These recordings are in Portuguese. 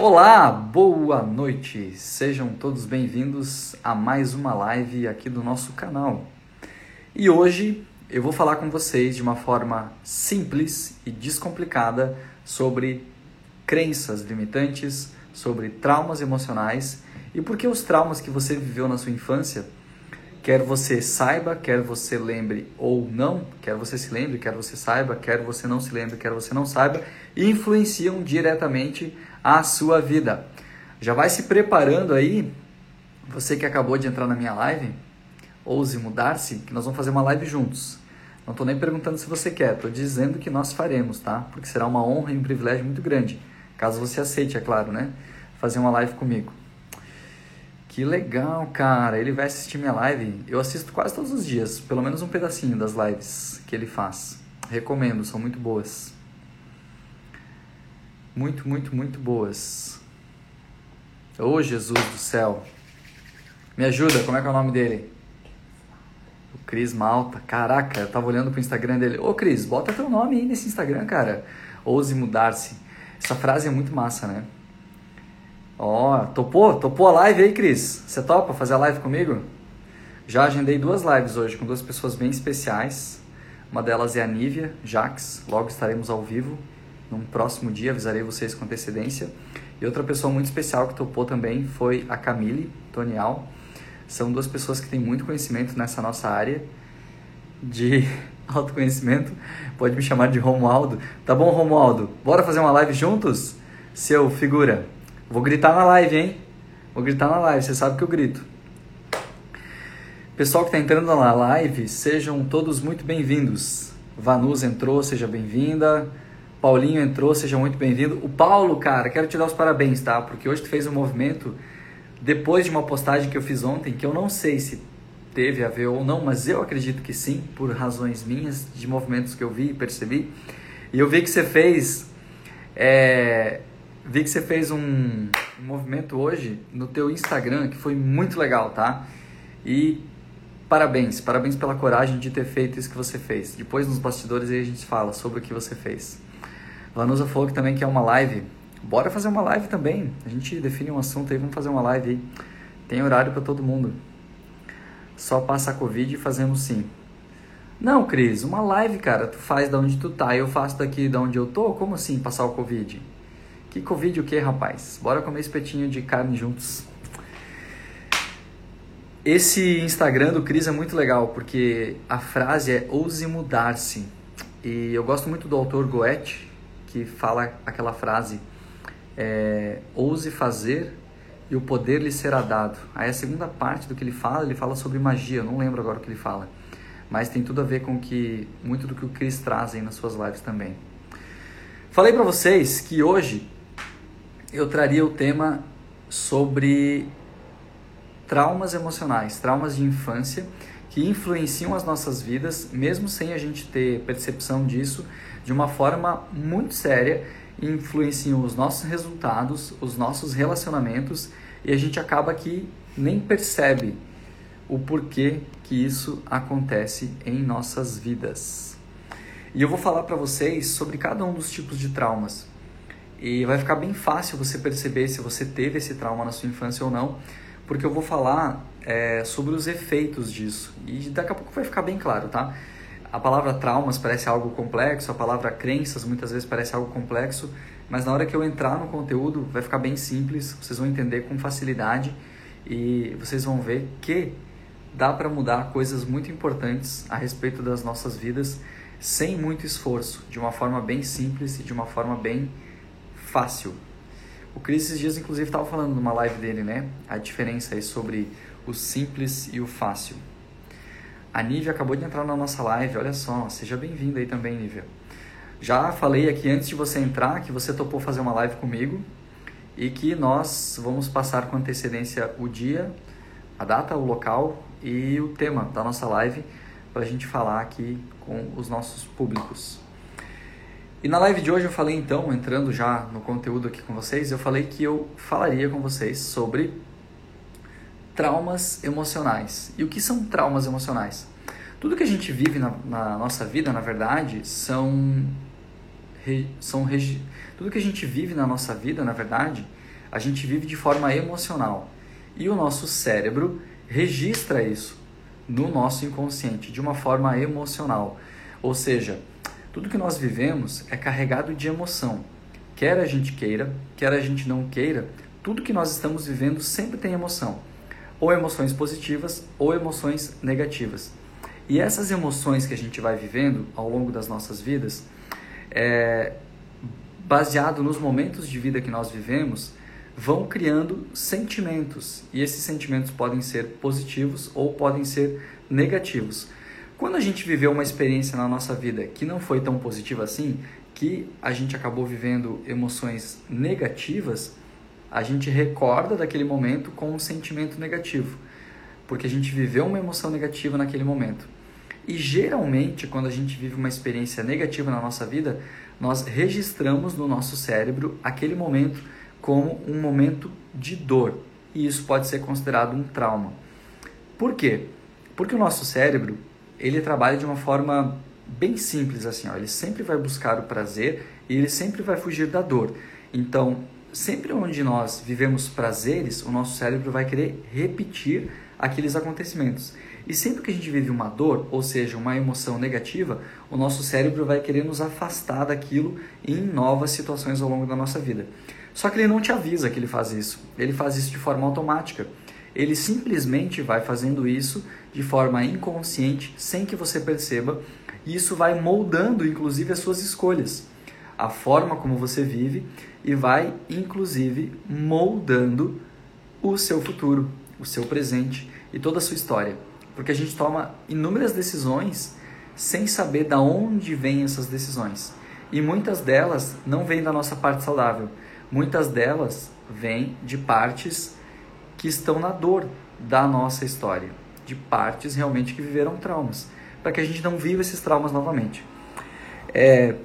Olá, boa noite. Sejam todos bem-vindos a mais uma live aqui do nosso canal. E hoje eu vou falar com vocês de uma forma simples e descomplicada sobre crenças limitantes, sobre traumas emocionais e por que os traumas que você viveu na sua infância, quer você saiba, quer você lembre ou não, quer você se lembre, quer você saiba, quer você não se lembre, quer você não saiba, influenciam diretamente a sua vida. Já vai se preparando aí, você que acabou de entrar na minha live, ouse mudar-se, que nós vamos fazer uma live juntos. Não estou nem perguntando se você quer, estou dizendo que nós faremos, tá? Porque será uma honra e um privilégio muito grande, caso você aceite, é claro, né? Fazer uma live comigo. Que legal, cara. Ele vai assistir minha live. Eu assisto quase todos os dias, pelo menos um pedacinho das lives que ele faz. Recomendo, são muito boas. Muito, muito, muito boas. Ô oh, Jesus do céu. Me ajuda, como é que é o nome dele? O Cris Malta. Caraca, eu tava olhando pro Instagram dele. Ô Cris, bota teu nome aí nesse Instagram, cara. Ouse mudar-se. Essa frase é muito massa, né? Ó, oh, topou? Topou a live aí, Cris? Você topa fazer a live comigo? Já agendei duas lives hoje com duas pessoas bem especiais. Uma delas é a Nívia Jax. Logo estaremos ao vivo. Num próximo dia avisarei vocês com antecedência. E outra pessoa muito especial que topou também foi a Camille Tonial são duas pessoas que têm muito conhecimento nessa nossa área de autoconhecimento. Pode me chamar de Romualdo. Tá bom, Romualdo? Bora fazer uma live juntos? Seu figura. Vou gritar na live, hein? Vou gritar na live, você sabe que eu grito. Pessoal que está entrando na live, sejam todos muito bem-vindos. Vanus entrou, seja bem-vinda. Paulinho entrou, seja muito bem-vindo. O Paulo, cara, quero te dar os parabéns, tá? Porque hoje tu fez um movimento depois de uma postagem que eu fiz ontem, que eu não sei se teve a ver ou não, mas eu acredito que sim, por razões minhas, de movimentos que eu vi e percebi. E eu vi que você fez. É, vi que você fez um, um movimento hoje no teu Instagram que foi muito legal, tá? E parabéns, parabéns pela coragem de ter feito isso que você fez. Depois nos bastidores aí a gente fala sobre o que você fez. Vanusa falou que também quer uma live Bora fazer uma live também. A gente define um assunto aí, vamos fazer uma live aí. Tem horário para todo mundo. Só passa a Covid e fazemos sim. Não, Cris, uma live, cara, tu faz da onde tu tá e eu faço daqui da onde eu tô? Como assim passar o Covid? Que Covid o que, rapaz? Bora comer espetinho de carne juntos. Esse Instagram do Cris é muito legal porque a frase é ouse mudar-se. E eu gosto muito do autor Goethe, que fala aquela frase é, ouse fazer e o poder lhe será dado. Aí a segunda parte do que ele fala, ele fala sobre magia, não lembro agora o que ele fala, mas tem tudo a ver com que muito do que o Chris traz aí nas suas lives também. Falei para vocês que hoje eu traria o tema sobre traumas emocionais, traumas de infância que influenciam as nossas vidas, mesmo sem a gente ter percepção disso, de uma forma muito séria influenciam os nossos resultados, os nossos relacionamentos e a gente acaba que nem percebe o porquê que isso acontece em nossas vidas. E eu vou falar para vocês sobre cada um dos tipos de traumas. E vai ficar bem fácil você perceber se você teve esse trauma na sua infância ou não, porque eu vou falar é, sobre os efeitos disso. E daqui a pouco vai ficar bem claro, tá? A palavra traumas parece algo complexo, a palavra crenças muitas vezes parece algo complexo, mas na hora que eu entrar no conteúdo vai ficar bem simples, vocês vão entender com facilidade e vocês vão ver que dá para mudar coisas muito importantes a respeito das nossas vidas sem muito esforço, de uma forma bem simples e de uma forma bem fácil. O Cris esses dias inclusive estava falando numa live dele, né? A diferença aí sobre o simples e o fácil. A Nívia acabou de entrar na nossa live, olha só, seja bem-vinda aí também, Nívia. Já falei aqui antes de você entrar que você topou fazer uma live comigo e que nós vamos passar com antecedência o dia, a data, o local e o tema da nossa live para a gente falar aqui com os nossos públicos. E na live de hoje eu falei então, entrando já no conteúdo aqui com vocês, eu falei que eu falaria com vocês sobre traumas emocionais. E o que são traumas emocionais? Tudo que a gente vive na, na nossa vida, na verdade, são, re, são regi, tudo que a gente vive na nossa vida, na verdade, A gente vive de forma emocional. E o nosso cérebro registra isso no nosso inconsciente de uma forma emocional. Ou seja, tudo que nós vivemos é carregado de emoção. Quer a gente queira, quer a gente não queira, tudo que nós estamos vivendo sempre tem emoção. Ou emoções positivas ou emoções negativas. E essas emoções que a gente vai vivendo ao longo das nossas vidas, é, baseado nos momentos de vida que nós vivemos, vão criando sentimentos. E esses sentimentos podem ser positivos ou podem ser negativos. Quando a gente viveu uma experiência na nossa vida que não foi tão positiva assim, que a gente acabou vivendo emoções negativas, a gente recorda daquele momento com um sentimento negativo, porque a gente viveu uma emoção negativa naquele momento. E geralmente, quando a gente vive uma experiência negativa na nossa vida, nós registramos no nosso cérebro aquele momento como um momento de dor. E isso pode ser considerado um trauma. Por quê? Porque o nosso cérebro, ele trabalha de uma forma bem simples assim, ó. ele sempre vai buscar o prazer e ele sempre vai fugir da dor. Então, sempre onde nós vivemos prazeres, o nosso cérebro vai querer repetir aqueles acontecimentos. E sempre que a gente vive uma dor, ou seja, uma emoção negativa, o nosso cérebro vai querer nos afastar daquilo em novas situações ao longo da nossa vida. Só que ele não te avisa que ele faz isso. Ele faz isso de forma automática. Ele simplesmente vai fazendo isso de forma inconsciente, sem que você perceba, e isso vai moldando inclusive as suas escolhas, a forma como você vive e vai inclusive moldando o seu futuro, o seu presente e toda a sua história. Porque a gente toma inúmeras decisões sem saber da onde vêm essas decisões. E muitas delas não vêm da nossa parte saudável. Muitas delas vêm de partes que estão na dor da nossa história, de partes realmente que viveram traumas, para que a gente não viva esses traumas novamente. É,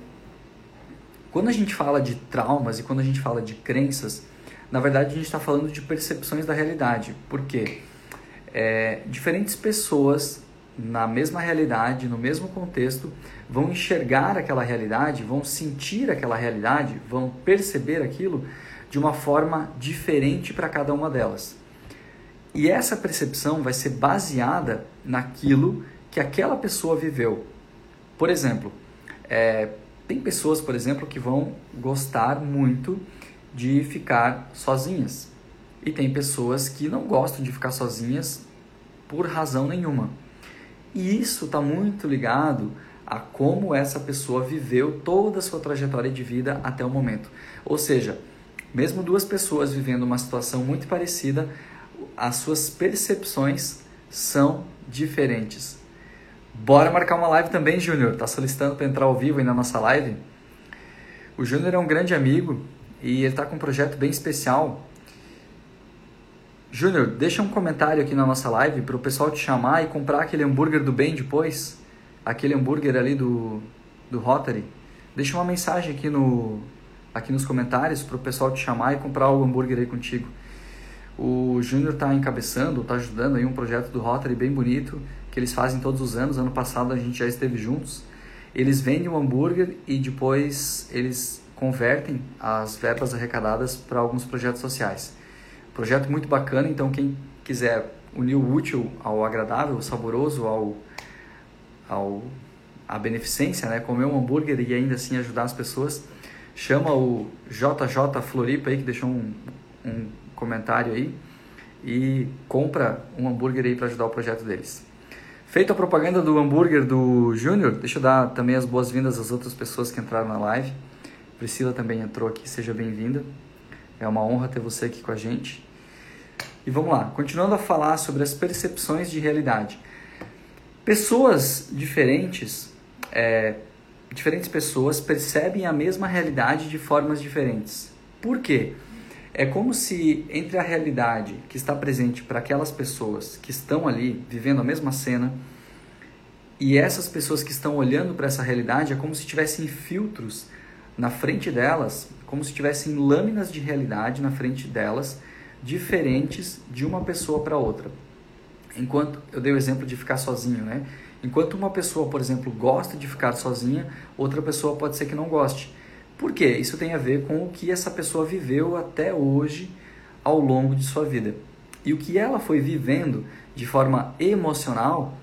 quando a gente fala de traumas e quando a gente fala de crenças, na verdade a gente está falando de percepções da realidade. Por quê? É, diferentes pessoas na mesma realidade, no mesmo contexto, vão enxergar aquela realidade, vão sentir aquela realidade, vão perceber aquilo de uma forma diferente para cada uma delas. E essa percepção vai ser baseada naquilo que aquela pessoa viveu. Por exemplo, é, tem pessoas, por exemplo, que vão gostar muito de ficar sozinhas. E tem pessoas que não gostam de ficar sozinhas por razão nenhuma. E isso está muito ligado a como essa pessoa viveu toda a sua trajetória de vida até o momento. Ou seja, mesmo duas pessoas vivendo uma situação muito parecida, as suas percepções são diferentes. Bora marcar uma live também, Júnior. Tá solicitando para entrar ao vivo aí na nossa live? O Júnior é um grande amigo e ele tá com um projeto bem especial. Júnior, deixa um comentário aqui na nossa live para o pessoal te chamar e comprar aquele hambúrguer do bem depois. Aquele hambúrguer ali do, do Rotary. Deixa uma mensagem aqui, no, aqui nos comentários para o pessoal te chamar e comprar o hambúrguer aí contigo. O Júnior está encabeçando, está ajudando aí um projeto do Rotary bem bonito, que eles fazem todos os anos. Ano passado a gente já esteve juntos. Eles vendem o hambúrguer e depois eles convertem as verbas arrecadadas para alguns projetos sociais. Projeto muito bacana, então quem quiser unir o útil ao agradável, saboroso ao, ao a beneficência, né? comer um hambúrguer e ainda assim ajudar as pessoas, chama o JJ Floripa aí que deixou um, um comentário aí e compra um hambúrguer aí para ajudar o projeto deles. Feita a propaganda do hambúrguer do Júnior, deixa eu dar também as boas-vindas às outras pessoas que entraram na live. Priscila também entrou aqui, seja bem-vinda. É uma honra ter você aqui com a gente. E vamos lá, continuando a falar sobre as percepções de realidade. Pessoas diferentes, é, diferentes pessoas percebem a mesma realidade de formas diferentes. Por quê? É como se entre a realidade que está presente para aquelas pessoas que estão ali vivendo a mesma cena e essas pessoas que estão olhando para essa realidade é como se tivessem filtros na frente delas, como se tivessem lâminas de realidade na frente delas, diferentes de uma pessoa para outra. Enquanto eu dei o exemplo de ficar sozinho, né? Enquanto uma pessoa, por exemplo, gosta de ficar sozinha, outra pessoa pode ser que não goste. Por quê? Isso tem a ver com o que essa pessoa viveu até hoje ao longo de sua vida. E o que ela foi vivendo de forma emocional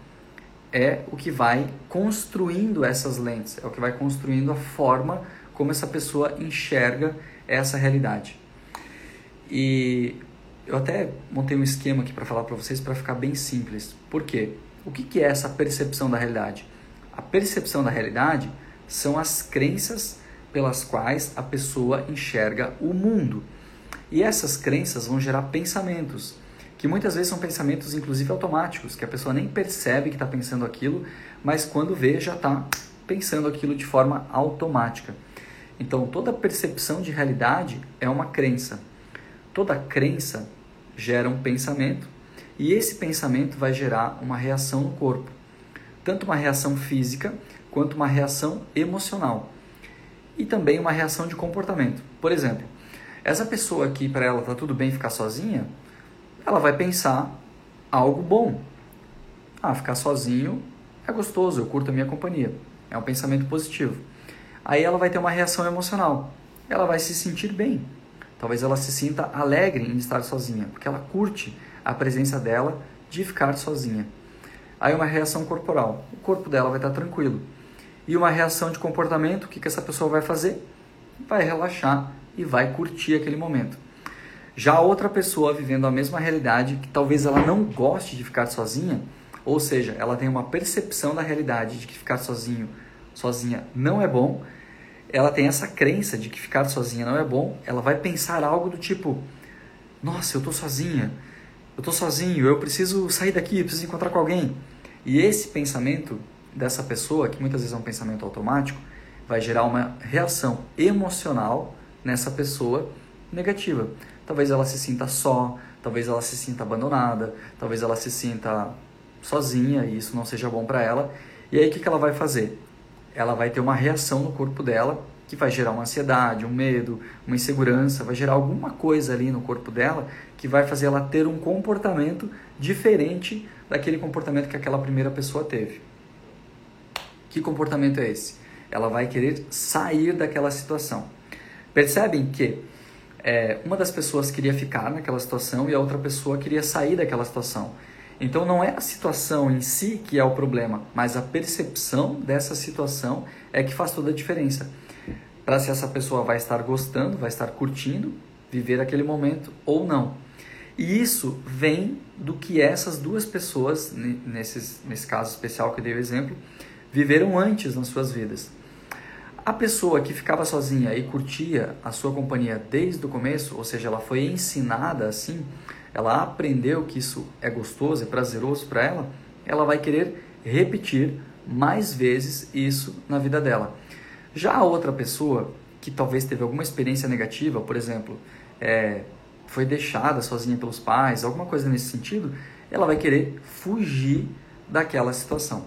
é o que vai construindo essas lentes, é o que vai construindo a forma como essa pessoa enxerga essa realidade. E eu até montei um esquema aqui para falar para vocês para ficar bem simples. Por quê? O que, que é essa percepção da realidade? A percepção da realidade são as crenças pelas quais a pessoa enxerga o mundo. E essas crenças vão gerar pensamentos, que muitas vezes são pensamentos inclusive automáticos, que a pessoa nem percebe que está pensando aquilo, mas quando vê já está pensando aquilo de forma automática. Então toda percepção de realidade é uma crença. Toda crença gera um pensamento e esse pensamento vai gerar uma reação no corpo, tanto uma reação física quanto uma reação emocional e também uma reação de comportamento. Por exemplo, essa pessoa aqui para ela tá tudo bem ficar sozinha, ela vai pensar algo bom. Ah, ficar sozinho é gostoso, eu curto a minha companhia. É um pensamento positivo. Aí ela vai ter uma reação emocional. Ela vai se sentir bem. Talvez ela se sinta alegre em estar sozinha, porque ela curte a presença dela de ficar sozinha. Aí uma reação corporal. O corpo dela vai estar tranquilo. E uma reação de comportamento, o que, que essa pessoa vai fazer? Vai relaxar e vai curtir aquele momento. Já outra pessoa vivendo a mesma realidade, que talvez ela não goste de ficar sozinha, ou seja, ela tem uma percepção da realidade de que ficar sozinho, sozinha não é bom, ela tem essa crença de que ficar sozinha não é bom, ela vai pensar algo do tipo: "Nossa, eu tô sozinha. Eu tô sozinho, eu preciso sair daqui, eu preciso encontrar com alguém". E esse pensamento dessa pessoa, que muitas vezes é um pensamento automático, vai gerar uma reação emocional nessa pessoa negativa. Talvez ela se sinta só, talvez ela se sinta abandonada, talvez ela se sinta sozinha e isso não seja bom para ela. E aí o que, que ela vai fazer? Ela vai ter uma reação no corpo dela que vai gerar uma ansiedade, um medo, uma insegurança, vai gerar alguma coisa ali no corpo dela que vai fazer ela ter um comportamento diferente daquele comportamento que aquela primeira pessoa teve. Que comportamento é esse? Ela vai querer sair daquela situação. Percebem que é, uma das pessoas queria ficar naquela situação e a outra pessoa queria sair daquela situação. Então não é a situação em si que é o problema, mas a percepção dessa situação é que faz toda a diferença. Para se essa pessoa vai estar gostando, vai estar curtindo viver aquele momento ou não. E isso vem do que essas duas pessoas, nesses, nesse caso especial que eu dei o exemplo, viveram antes nas suas vidas. A pessoa que ficava sozinha e curtia a sua companhia desde o começo, ou seja, ela foi ensinada assim, ela aprendeu que isso é gostoso, é prazeroso para ela, ela vai querer repetir mais vezes isso na vida dela. Já a outra pessoa que talvez teve alguma experiência negativa, por exemplo, é, foi deixada sozinha pelos pais, alguma coisa nesse sentido, ela vai querer fugir daquela situação.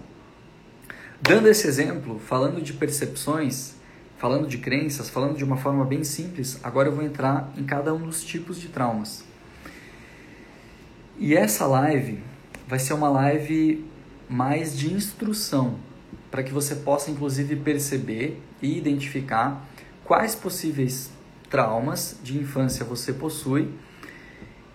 Dando esse exemplo, falando de percepções, falando de crenças, falando de uma forma bem simples, agora eu vou entrar em cada um dos tipos de traumas. E essa live vai ser uma live mais de instrução, para que você possa inclusive perceber e identificar quais possíveis traumas de infância você possui.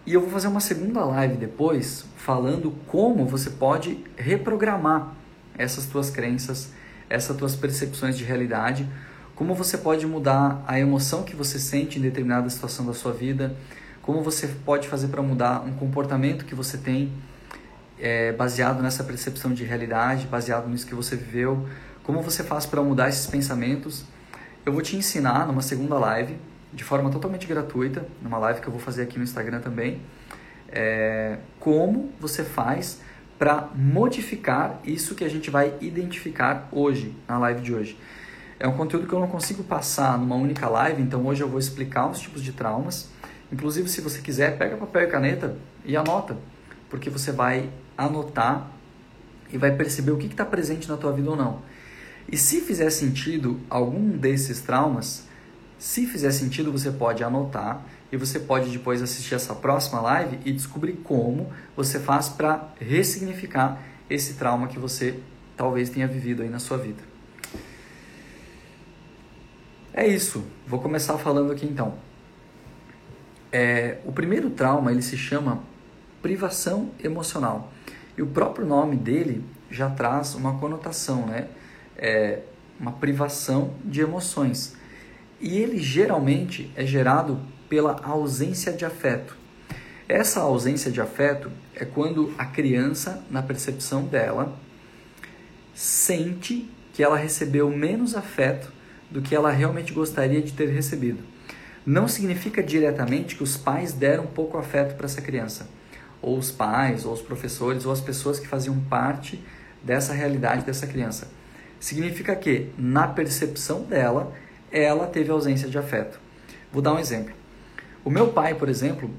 E eu vou fazer uma segunda live depois falando como você pode reprogramar essas tuas crenças, essas tuas percepções de realidade, como você pode mudar a emoção que você sente em determinada situação da sua vida, como você pode fazer para mudar um comportamento que você tem é, baseado nessa percepção de realidade, baseado nisso que você viveu, como você faz para mudar esses pensamentos. Eu vou te ensinar numa segunda live, de forma totalmente gratuita, numa live que eu vou fazer aqui no Instagram também, é, como você faz para modificar isso que a gente vai identificar hoje, na live de hoje. É um conteúdo que eu não consigo passar numa única live, então hoje eu vou explicar os tipos de traumas. Inclusive, se você quiser, pega papel e caneta e anota, porque você vai anotar e vai perceber o que está presente na tua vida ou não. E se fizer sentido algum desses traumas, se fizer sentido, você pode anotar e você pode depois assistir essa próxima live e descobrir como você faz para ressignificar esse trauma que você talvez tenha vivido aí na sua vida. É isso. Vou começar falando aqui então. É, o primeiro trauma ele se chama privação emocional e o próprio nome dele já traz uma conotação, né? É uma privação de emoções e ele geralmente é gerado pela ausência de afeto. Essa ausência de afeto é quando a criança, na percepção dela, sente que ela recebeu menos afeto do que ela realmente gostaria de ter recebido. Não significa diretamente que os pais deram pouco afeto para essa criança, ou os pais, ou os professores, ou as pessoas que faziam parte dessa realidade dessa criança. Significa que, na percepção dela, ela teve ausência de afeto. Vou dar um exemplo. O meu pai, por exemplo,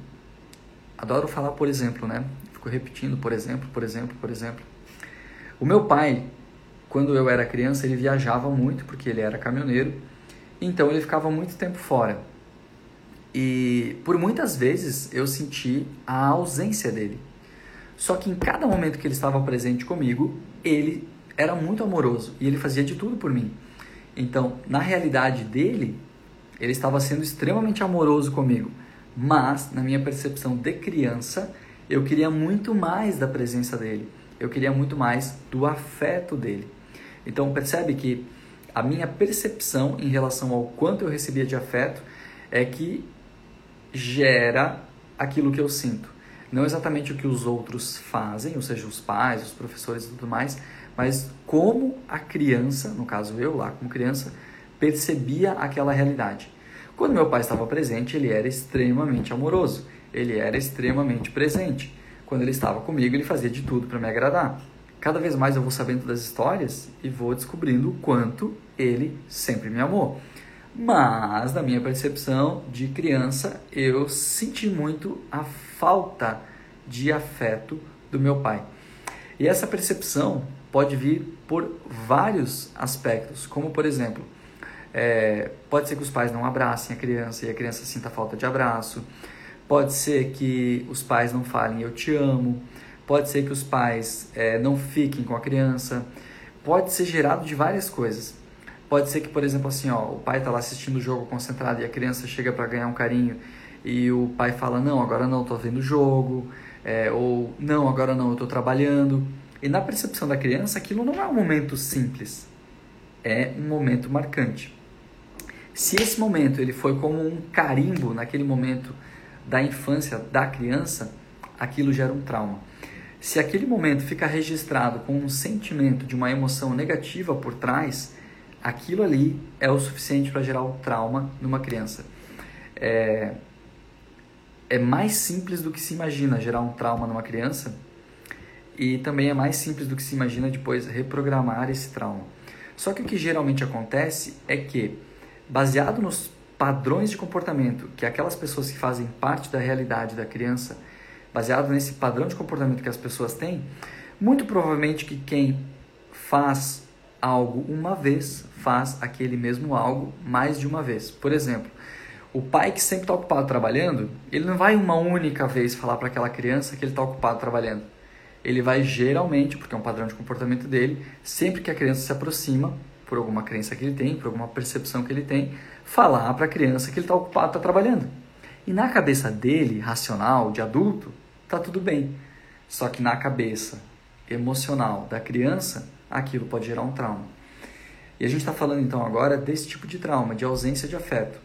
adoro falar por exemplo, né? Fico repetindo, por exemplo, por exemplo, por exemplo. O meu pai, quando eu era criança, ele viajava muito porque ele era caminhoneiro, então ele ficava muito tempo fora. E por muitas vezes eu senti a ausência dele. Só que em cada momento que ele estava presente comigo, ele era muito amoroso e ele fazia de tudo por mim. Então, na realidade dele, ele estava sendo extremamente amoroso comigo, mas na minha percepção de criança, eu queria muito mais da presença dele. Eu queria muito mais do afeto dele. Então, percebe que a minha percepção em relação ao quanto eu recebia de afeto é que gera aquilo que eu sinto. Não exatamente o que os outros fazem, ou seja, os pais, os professores e tudo mais, mas como a criança, no caso eu lá como criança, percebia aquela realidade. Quando meu pai estava presente, ele era extremamente amoroso, ele era extremamente presente. Quando ele estava comigo, ele fazia de tudo para me agradar. Cada vez mais eu vou sabendo das histórias e vou descobrindo o quanto ele sempre me amou. Mas, na minha percepção de criança, eu senti muito a falta de afeto do meu pai. E essa percepção pode vir por vários aspectos, como por exemplo, é, pode ser que os pais não abracem a criança e a criança sinta falta de abraço, pode ser que os pais não falem eu te amo, pode ser que os pais é, não fiquem com a criança, pode ser gerado de várias coisas. Pode ser que, por exemplo, assim, ó, o pai está lá assistindo o jogo concentrado e a criança chega para ganhar um carinho e o pai fala não, agora não, estou vendo o jogo, é, ou não, agora não, eu estou trabalhando. E na percepção da criança, aquilo não é um momento simples, é um momento marcante. Se esse momento ele foi como um carimbo naquele momento da infância da criança, aquilo gera um trauma. Se aquele momento fica registrado com um sentimento de uma emoção negativa por trás, aquilo ali é o suficiente para gerar um trauma numa criança. É, é mais simples do que se imagina gerar um trauma numa criança e também é mais simples do que se imagina depois reprogramar esse trauma. Só que o que geralmente acontece é que, baseado nos padrões de comportamento que aquelas pessoas que fazem parte da realidade da criança, baseado nesse padrão de comportamento que as pessoas têm, muito provavelmente que quem faz algo uma vez faz aquele mesmo algo mais de uma vez. Por exemplo, o pai que sempre está ocupado trabalhando, ele não vai uma única vez falar para aquela criança que ele está ocupado trabalhando ele vai geralmente, porque é um padrão de comportamento dele, sempre que a criança se aproxima, por alguma crença que ele tem, por alguma percepção que ele tem, falar para a criança que ele está ocupado, está trabalhando. E na cabeça dele, racional, de adulto, está tudo bem. Só que na cabeça emocional da criança, aquilo pode gerar um trauma. E a gente está falando então agora desse tipo de trauma, de ausência de afeto,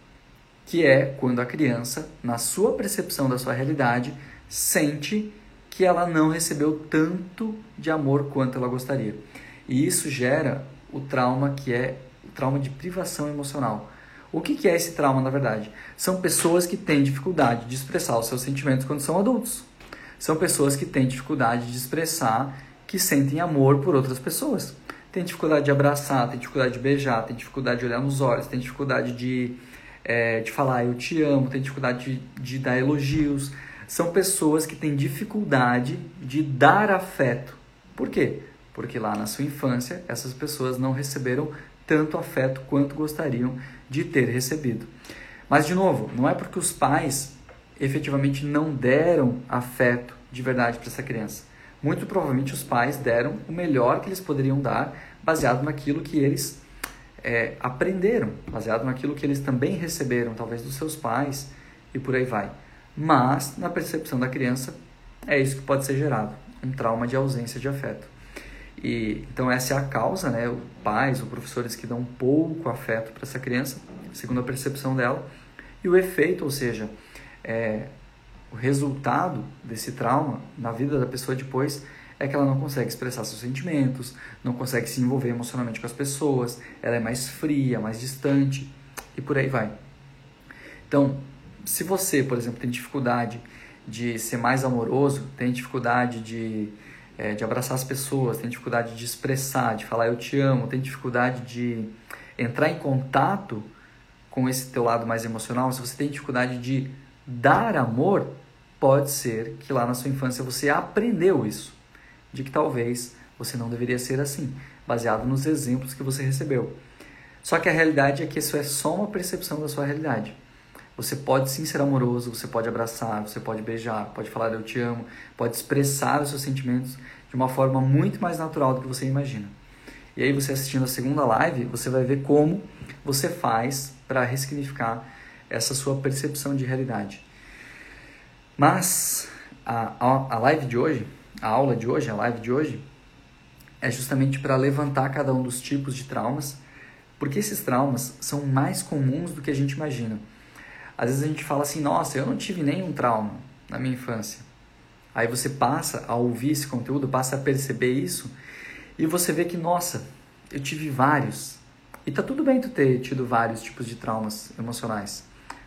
que é quando a criança, na sua percepção da sua realidade, sente que ela não recebeu tanto de amor quanto ela gostaria. E isso gera o trauma que é o trauma de privação emocional. O que, é esse trauma, na verdade? São pessoas que têm dificuldade de expressar os seus sentimentos quando são adultos. São pessoas que têm dificuldade de expressar que sentem amor por outras pessoas. Tem dificuldade de abraçar, tem dificuldade de beijar, tem dificuldade de olhar nos olhos, tem dificuldade de, é, de falar eu te amo, tem dificuldade de, de dar elogios, são pessoas que têm dificuldade de dar afeto. Por quê? Porque lá na sua infância essas pessoas não receberam tanto afeto quanto gostariam de ter recebido. Mas, de novo, não é porque os pais efetivamente não deram afeto de verdade para essa criança. Muito provavelmente os pais deram o melhor que eles poderiam dar, baseado naquilo que eles é, aprenderam, baseado naquilo que eles também receberam, talvez dos seus pais e por aí vai. Mas, na percepção da criança, é isso que pode ser gerado, um trauma de ausência de afeto. E, então essa é a causa, né? Os pais ou professores que dão pouco afeto para essa criança, segundo a percepção dela, e o efeito, ou seja, é, o resultado desse trauma na vida da pessoa depois é que ela não consegue expressar seus sentimentos, não consegue se envolver emocionalmente com as pessoas, ela é mais fria, mais distante e por aí vai. Então, se você, por exemplo, tem dificuldade de ser mais amoroso, tem dificuldade de, é, de abraçar as pessoas, tem dificuldade de expressar, de falar eu te amo, tem dificuldade de entrar em contato com esse teu lado mais emocional, se você tem dificuldade de dar amor, pode ser que lá na sua infância você aprendeu isso de que talvez você não deveria ser assim, baseado nos exemplos que você recebeu. Só que a realidade é que isso é só uma percepção da sua realidade. Você pode sim ser amoroso, você pode abraçar, você pode beijar, pode falar eu te amo, pode expressar os seus sentimentos de uma forma muito mais natural do que você imagina. E aí você assistindo a segunda live, você vai ver como você faz para ressignificar essa sua percepção de realidade. Mas a, a, live de hoje a aula de hoje, a live de hoje, é justamente para levantar cada um dos tipos de traumas, porque esses traumas são mais comuns do que a gente imagina. Às vezes a gente fala assim, nossa, eu não tive nenhum trauma na minha infância. Aí você passa a ouvir esse conteúdo, passa a perceber isso, e você vê que, nossa, eu tive vários. E tá tudo bem tu ter tido vários tipos de traumas emocionais.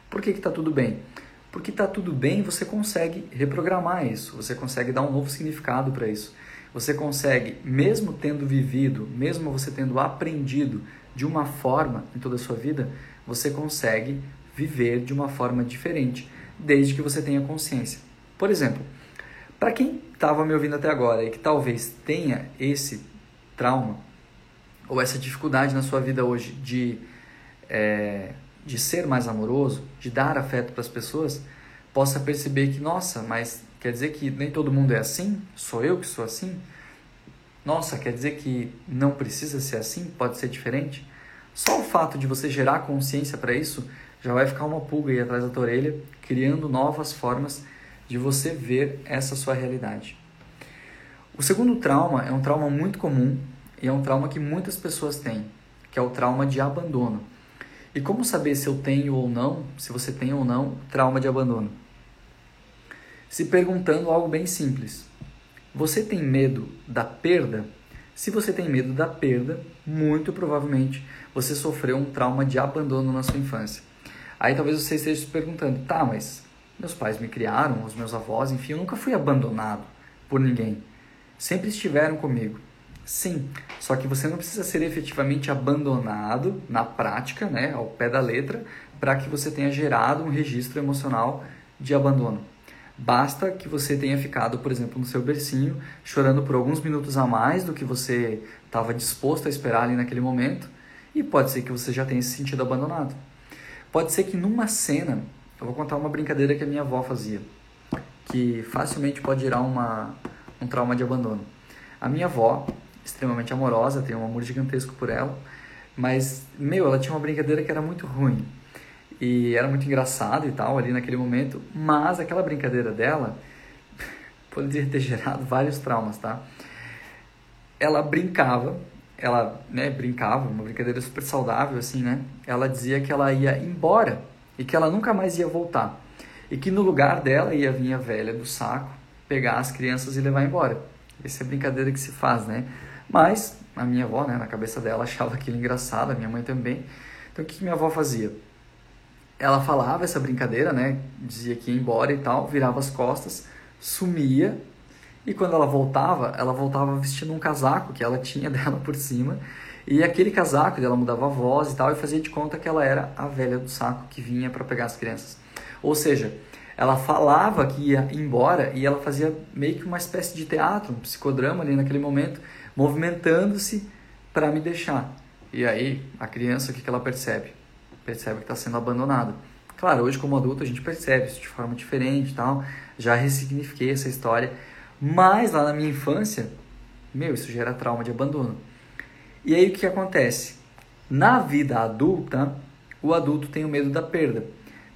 Por que que tá tudo bem? Porque está tudo bem, você consegue reprogramar isso, você consegue dar um novo significado para isso. Você consegue, mesmo tendo vivido, mesmo você tendo aprendido de uma forma em toda a sua vida, você consegue viver de uma forma diferente, desde que você tenha consciência. Por exemplo, para quem estava me ouvindo até agora e que talvez tenha esse trauma ou essa dificuldade na sua vida hoje de é, de ser mais amoroso, de dar afeto para as pessoas, possa perceber que, nossa, mas quer dizer que nem todo mundo é assim? Sou eu que sou assim? Nossa, quer dizer que não precisa ser assim? Pode ser diferente? Só o fato de você gerar consciência para isso já vai ficar uma pulga aí atrás da tua orelha, criando novas formas de você ver essa sua realidade. O segundo trauma é um trauma muito comum e é um trauma que muitas pessoas têm, que é o trauma de abandono. E como saber se eu tenho ou não, se você tem ou não, trauma de abandono? Se perguntando algo bem simples. Você tem medo da perda? Se você tem medo da perda, muito provavelmente você sofreu um trauma de abandono na sua infância. Aí talvez você esteja se perguntando: tá, mas meus pais me criaram, os meus avós, enfim, eu nunca fui abandonado por ninguém. Sempre estiveram comigo. Sim, só que você não precisa ser efetivamente abandonado na prática, né, ao pé da letra, para que você tenha gerado um registro emocional de abandono. Basta que você tenha ficado, por exemplo, no seu bercinho, chorando por alguns minutos a mais do que você estava disposto a esperar ali naquele momento, e pode ser que você já tenha se sentido abandonado. Pode ser que numa cena, eu vou contar uma brincadeira que a minha avó fazia, que facilmente pode gerar uma, um trauma de abandono. A minha avó, extremamente amorosa, tenho um amor gigantesco por ela, mas, meu, ela tinha uma brincadeira que era muito ruim. E era muito engraçado e tal ali naquele momento, mas aquela brincadeira dela poderia ter gerado vários traumas, tá? Ela brincava, ela, né, brincava, uma brincadeira super saudável assim, né? Ela dizia que ela ia embora e que ela nunca mais ia voltar. E que no lugar dela ia vir a velha do saco, pegar as crianças e levar embora. Essa é a brincadeira que se faz, né? Mas a minha avó, né, na cabeça dela, achava aquilo engraçado, a minha mãe também. Então o que minha avó fazia? Ela falava essa brincadeira, né? Dizia que ia embora e tal, virava as costas, sumia. E quando ela voltava, ela voltava vestindo um casaco que ela tinha dela por cima. E aquele casaco, ela mudava a voz e tal, e fazia de conta que ela era a velha do saco que vinha para pegar as crianças. Ou seja, ela falava que ia embora e ela fazia meio que uma espécie de teatro, um psicodrama ali naquele momento, movimentando-se para me deixar. E aí, a criança, o que, ela percebe? Percebe que está sendo abandonada. Claro, hoje como adulto a gente percebe isso de forma diferente tal, já ressignifiquei essa história, mas lá na minha infância, meu, isso gera trauma de abandono. E aí o que acontece? Na vida adulta, o adulto tem o medo da perda.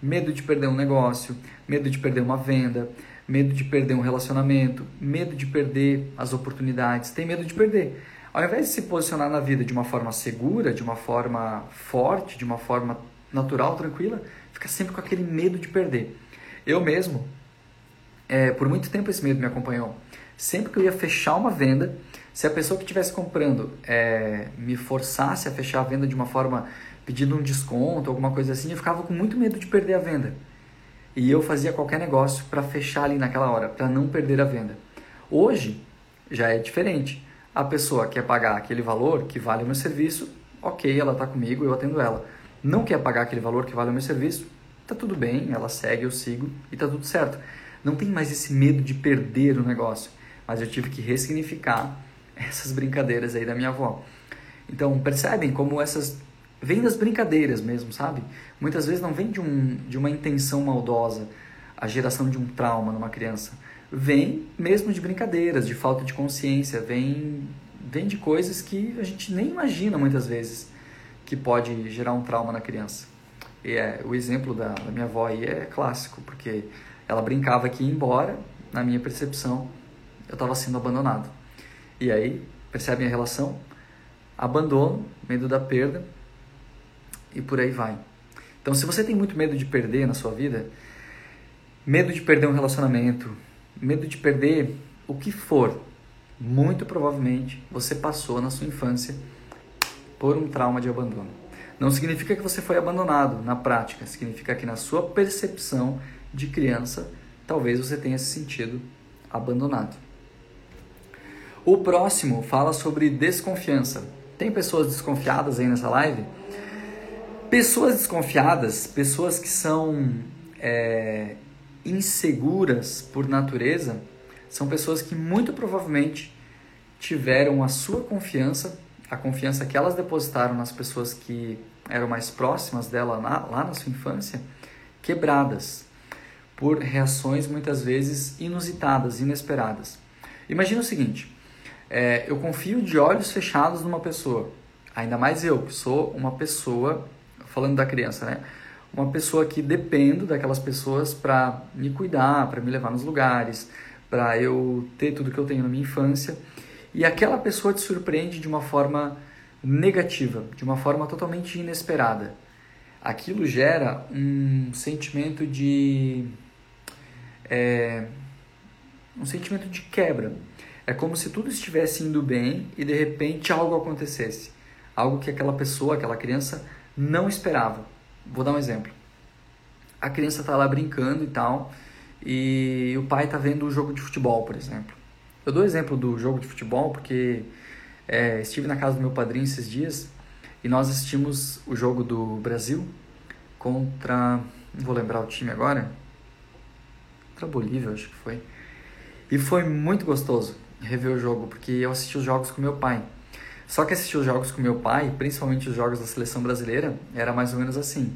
Medo de perder um negócio, medo de perder uma venda, medo de perder um relacionamento, medo de perder as oportunidades, tem medo de perder. Ao invés de se posicionar na vida de uma forma segura, de uma forma forte, de uma forma natural, tranquila, fica sempre com aquele medo de perder. Eu mesmo, é, por muito tempo esse medo me acompanhou. Sempre que eu ia fechar uma venda, se a pessoa que estivesse comprando é, me forçasse a fechar a venda de uma forma pedindo um desconto, alguma coisa assim, eu ficava com muito medo de perder a venda. E eu fazia qualquer negócio para fechar ali naquela hora, para não perder a venda. Hoje já é diferente. A pessoa quer pagar aquele valor que vale o meu serviço, ok, ela está comigo, eu atendo ela. Não quer pagar aquele valor que vale o meu serviço, tá tudo bem, ela segue, eu sigo e tá tudo certo. Não tem mais esse medo de perder o negócio, mas eu tive que ressignificar essas brincadeiras aí da minha avó. Então, percebem como essas vem das brincadeiras mesmo, sabe? Muitas vezes não vem de, um, de uma intenção maldosa, a geração de um trauma numa criança. Vem mesmo de brincadeiras, de falta de consciência, vem, vem de coisas que a gente nem imagina muitas vezes que pode gerar um trauma na criança. E é, o exemplo da, da minha avó aí é clássico, porque ela brincava que ia embora, na minha percepção, eu estava sendo abandonado. E aí, percebem a relação? Abandono, medo da perda, e por aí vai. Então, se você tem muito medo de perder na sua vida, medo de perder um relacionamento, medo de perder o que for, muito provavelmente você passou na sua infância por um trauma de abandono. Não significa que você foi abandonado na prática, significa que na sua percepção de criança, talvez você tenha se sentido abandonado. O próximo fala sobre desconfiança. Tem pessoas desconfiadas aí nessa live? Pessoas desconfiadas, pessoas que são é, inseguras por natureza, são pessoas que muito provavelmente tiveram a sua confiança, a confiança que elas depositaram nas pessoas que eram mais próximas dela lá, lá na sua infância, quebradas por reações muitas vezes inusitadas, inesperadas. Imagina o seguinte: é, eu confio de olhos fechados numa pessoa, ainda mais eu, que sou uma pessoa falando da criança, né? Uma pessoa que dependo daquelas pessoas para me cuidar, para me levar nos lugares, para eu ter tudo que eu tenho na minha infância. E aquela pessoa te surpreende de uma forma negativa, de uma forma totalmente inesperada. Aquilo gera um sentimento de. É, um sentimento de quebra. É como se tudo estivesse indo bem e de repente algo acontecesse. Algo que aquela pessoa, aquela criança não esperava. Vou dar um exemplo. A criança está lá brincando e tal, e o pai está vendo o um jogo de futebol, por exemplo. Eu dou exemplo do jogo de futebol porque é, estive na casa do meu padrinho esses dias e nós assistimos o jogo do Brasil contra. Não vou lembrar o time agora. Contra a Bolívia, acho que foi. E foi muito gostoso rever o jogo, porque eu assisti os jogos com meu pai. Só que assistir os jogos com meu pai, principalmente os jogos da seleção brasileira, era mais ou menos assim: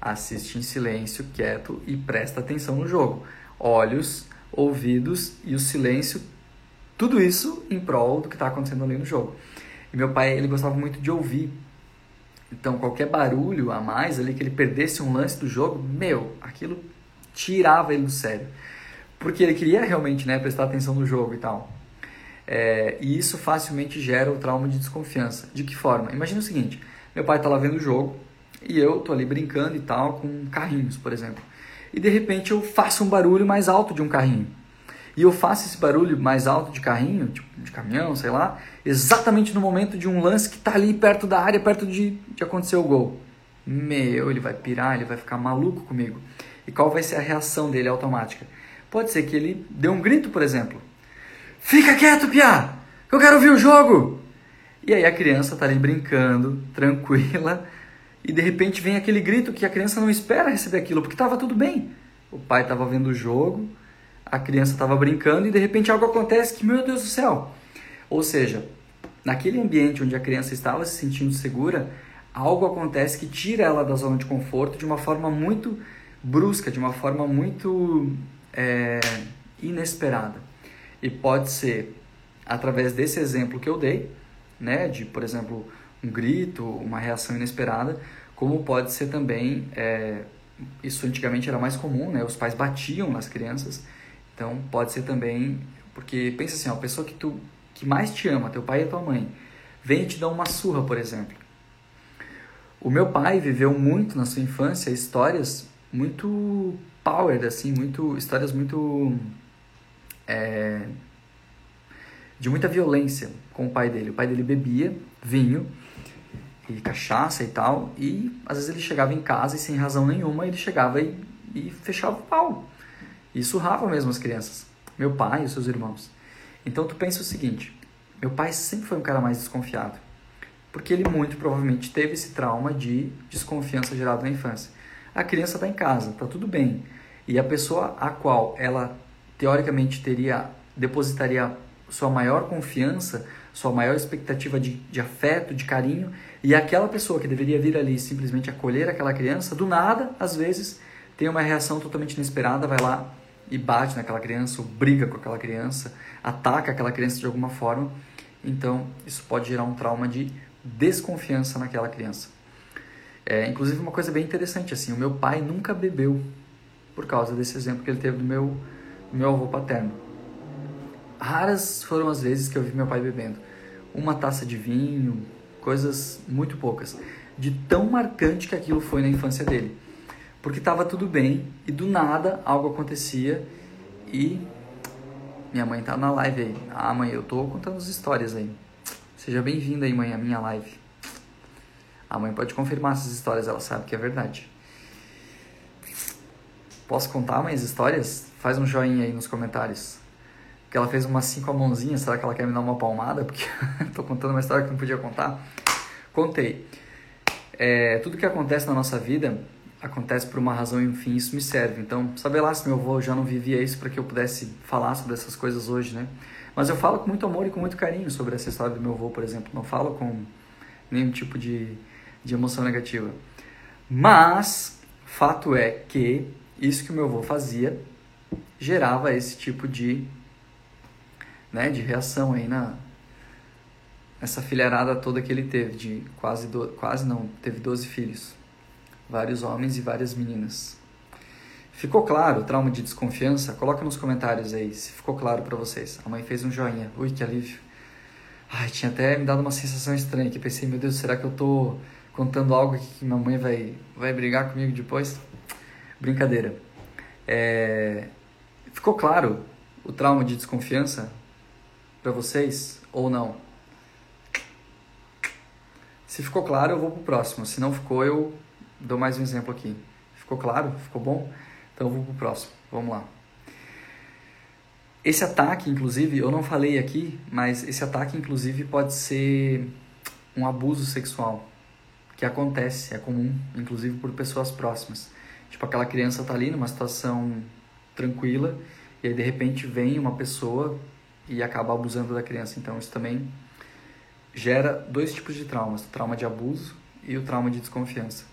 assiste em silêncio, quieto e presta atenção no jogo. Olhos, ouvidos e o silêncio, tudo isso em prol do que está acontecendo ali no jogo. E meu pai, ele gostava muito de ouvir. Então, qualquer barulho a mais ali, que ele perdesse um lance do jogo, meu, aquilo tirava ele do sério. Porque ele queria realmente né, prestar atenção no jogo e tal. É, e isso facilmente gera o trauma de desconfiança. De que forma? Imagina o seguinte: meu pai está lá vendo o jogo e eu tô ali brincando e tal com carrinhos, por exemplo. E de repente eu faço um barulho mais alto de um carrinho. E eu faço esse barulho mais alto de carrinho, tipo, de caminhão, sei lá, exatamente no momento de um lance que está ali perto da área, perto de, de acontecer o gol. Meu, ele vai pirar, ele vai ficar maluco comigo. E qual vai ser a reação dele automática? Pode ser que ele dê um grito, por exemplo. Fica quieto, Pia! Eu quero ouvir o jogo! E aí a criança tá ali brincando, tranquila, e de repente vem aquele grito que a criança não espera receber aquilo, porque estava tudo bem. O pai estava vendo o jogo, a criança estava brincando e de repente algo acontece que, meu Deus do céu! Ou seja, naquele ambiente onde a criança estava se sentindo segura, algo acontece que tira ela da zona de conforto de uma forma muito brusca, de uma forma muito é, inesperada. E pode ser através desse exemplo que eu dei, né, de, por exemplo, um grito, uma reação inesperada, como pode ser também, é, isso antigamente era mais comum, né? Os pais batiam nas crianças, então pode ser também, porque pensa assim, ó, a pessoa que tu que mais te ama, teu pai e tua mãe, vem te dá uma surra, por exemplo. O meu pai viveu muito na sua infância histórias muito power, assim, muito histórias muito é, de muita violência com o pai dele. O pai dele bebia vinho e cachaça e tal, e às vezes ele chegava em casa e sem razão nenhuma ele chegava e, e fechava o pau. E surrava mesmo as crianças. Meu pai e seus irmãos. Então tu pensa o seguinte, meu pai sempre foi um cara mais desconfiado. Porque ele muito provavelmente teve esse trauma de desconfiança gerado na infância. A criança está em casa, está tudo bem. E a pessoa a qual ela teoricamente teria depositaria sua maior confiança, sua maior expectativa de, de afeto, de carinho, e aquela pessoa que deveria vir ali simplesmente acolher aquela criança, do nada, às vezes, tem uma reação totalmente inesperada, vai lá e bate naquela criança, ou briga com aquela criança, ataca aquela criança de alguma forma. Então, isso pode gerar um trauma de desconfiança naquela criança. É, inclusive, uma coisa bem interessante, assim, o meu pai nunca bebeu por causa desse exemplo que ele teve do meu, meu avô paterno. Raras foram as vezes que eu vi meu pai bebendo. Uma taça de vinho, coisas muito poucas. De tão marcante que aquilo foi na infância dele. Porque estava tudo bem e do nada algo acontecia e minha mãe tá na live aí. Ah, mãe, eu tô contando as histórias aí. Seja bem-vinda aí, mãe, à minha live. A mãe pode confirmar essas histórias, ela sabe que é verdade. Posso contar mais histórias? Faz um joinha aí nos comentários. Que ela fez uma assim com a mãozinha, será que ela quer me dar uma palmada? Porque tô contando uma história que não podia contar. Contei. É, tudo que acontece na nossa vida acontece por uma razão e um fim, isso me serve. Então, saber lá se meu avô já não vivia isso para que eu pudesse falar sobre essas coisas hoje, né? Mas eu falo com muito amor e com muito carinho sobre essa história do meu avô, por exemplo. Não falo com nenhum tipo de, de emoção negativa. Mas, fato é que isso que o meu avô fazia gerava esse tipo de, né, de reação aí na essa filharada toda que ele teve, de quase, do, quase não, teve 12 filhos vários homens e várias meninas. Ficou claro o trauma de desconfiança? Coloca nos comentários aí se ficou claro para vocês. A mãe fez um joinha. Ui, que alívio. Ai, tinha até me dado uma sensação estranha que pensei, meu Deus, será que eu tô contando algo que minha mãe vai, vai brigar comigo depois? Brincadeira. É... Ficou claro o trauma de desconfiança para vocês ou não? Se ficou claro, eu vou pro próximo. Se não ficou, eu Dou mais um exemplo aqui. Ficou claro? Ficou bom? Então eu vou pro próximo. Vamos lá. Esse ataque, inclusive, eu não falei aqui, mas esse ataque, inclusive, pode ser um abuso sexual que acontece, é comum, inclusive por pessoas próximas. Tipo, aquela criança tá ali numa situação tranquila e aí de repente vem uma pessoa e acaba abusando da criança. Então isso também gera dois tipos de traumas: o trauma de abuso e o trauma de desconfiança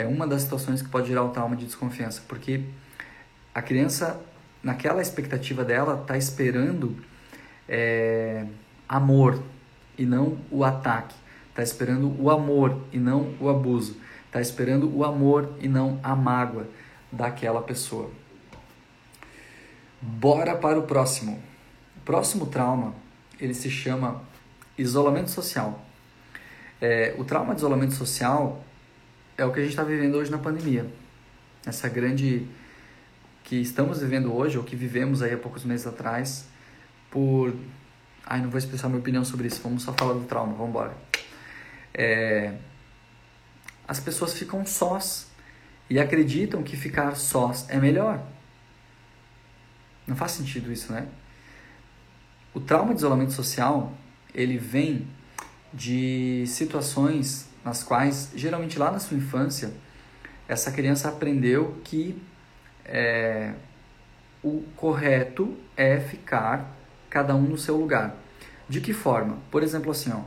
é uma das situações que pode gerar o trauma de desconfiança, porque a criança, naquela expectativa dela, está esperando é, amor e não o ataque, está esperando o amor e não o abuso, está esperando o amor e não a mágoa daquela pessoa. Bora para o próximo. O próximo trauma ele se chama isolamento social. É, o trauma de isolamento social é o que a gente está vivendo hoje na pandemia. Essa grande que estamos vivendo hoje, ou que vivemos aí há poucos meses atrás, por. Ai, não vou expressar minha opinião sobre isso, vamos só falar do trauma, vamos embora. É... As pessoas ficam sós e acreditam que ficar sós é melhor. Não faz sentido isso, né? O trauma de isolamento social, ele vem de situações nas quais, geralmente lá na sua infância, essa criança aprendeu que é, o correto é ficar cada um no seu lugar. De que forma? Por exemplo, assim, ó,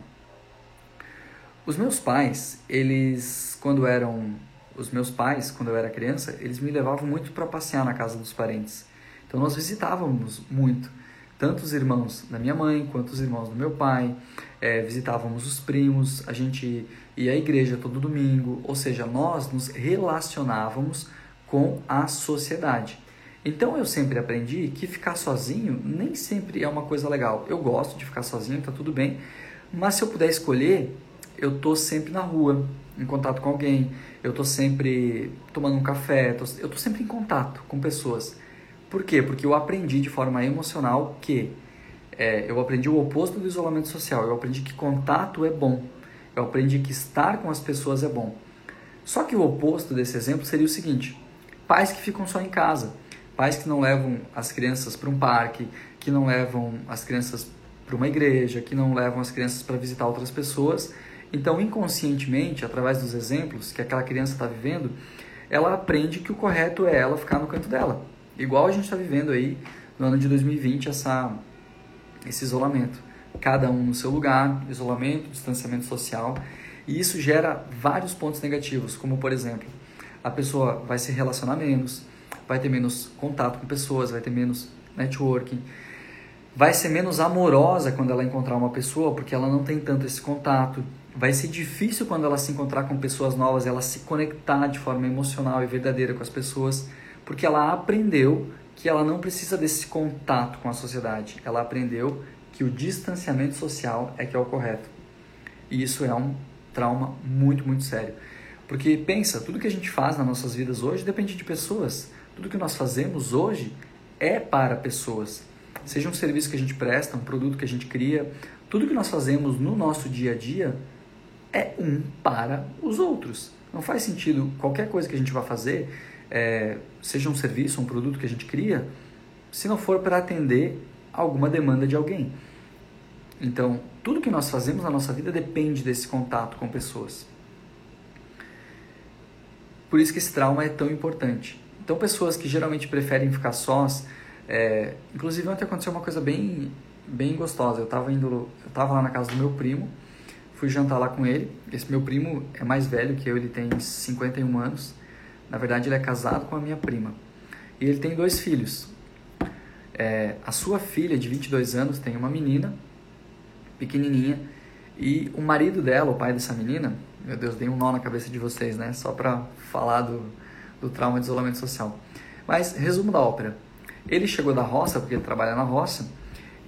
os meus pais, eles, quando eram os meus pais, quando eu era criança, eles me levavam muito para passear na casa dos parentes. Então nós visitávamos muito. tanto os irmãos da minha mãe quanto os irmãos do meu pai, é, visitávamos os primos, a gente ia à igreja todo domingo, ou seja, nós nos relacionávamos com a sociedade. Então eu sempre aprendi que ficar sozinho nem sempre é uma coisa legal. Eu gosto de ficar sozinho, tá tudo bem, mas se eu puder escolher, eu tô sempre na rua, em contato com alguém, eu tô sempre tomando um café, tô, eu tô sempre em contato com pessoas. Por quê? Porque eu aprendi de forma emocional que é, eu aprendi o oposto do isolamento social. Eu aprendi que contato é bom. Eu aprendi que estar com as pessoas é bom. Só que o oposto desse exemplo seria o seguinte: pais que ficam só em casa, pais que não levam as crianças para um parque, que não levam as crianças para uma igreja, que não levam as crianças para visitar outras pessoas. Então, inconscientemente, através dos exemplos que aquela criança está vivendo, ela aprende que o correto é ela ficar no canto dela. Igual a gente está vivendo aí no ano de 2020 essa, esse isolamento. Cada um no seu lugar, isolamento, distanciamento social. E isso gera vários pontos negativos, como por exemplo, a pessoa vai se relacionar menos, vai ter menos contato com pessoas, vai ter menos networking, vai ser menos amorosa quando ela encontrar uma pessoa, porque ela não tem tanto esse contato. Vai ser difícil quando ela se encontrar com pessoas novas, ela se conectar de forma emocional e verdadeira com as pessoas, porque ela aprendeu que ela não precisa desse contato com a sociedade. Ela aprendeu que o distanciamento social é que é o correto. E isso é um trauma muito, muito sério. Porque pensa, tudo que a gente faz nas nossas vidas hoje depende de pessoas. Tudo que nós fazemos hoje é para pessoas seja um serviço que a gente presta, um produto que a gente cria, tudo que nós fazemos no nosso dia a dia é um para os outros. Não faz sentido qualquer coisa que a gente vai fazer, é, seja um serviço, um produto que a gente cria, se não for para atender alguma demanda de alguém. Então, tudo que nós fazemos na nossa vida depende desse contato com pessoas. Por isso que esse trauma é tão importante. Então, pessoas que geralmente preferem ficar sós, é, inclusive ontem aconteceu uma coisa bem, bem gostosa. Eu estava indo, eu tava lá na casa do meu primo, fui jantar lá com ele. Esse meu primo é mais velho que eu, ele tem 51 anos. Na verdade, ele é casado com a minha prima. E ele tem dois filhos. É, a sua filha, de 22 anos, tem uma menina, pequenininha, e o marido dela, o pai dessa menina, meu Deus, dei um nó na cabeça de vocês, né? Só para falar do, do trauma de isolamento social. Mas, resumo da ópera. Ele chegou da roça, porque ele trabalha na roça,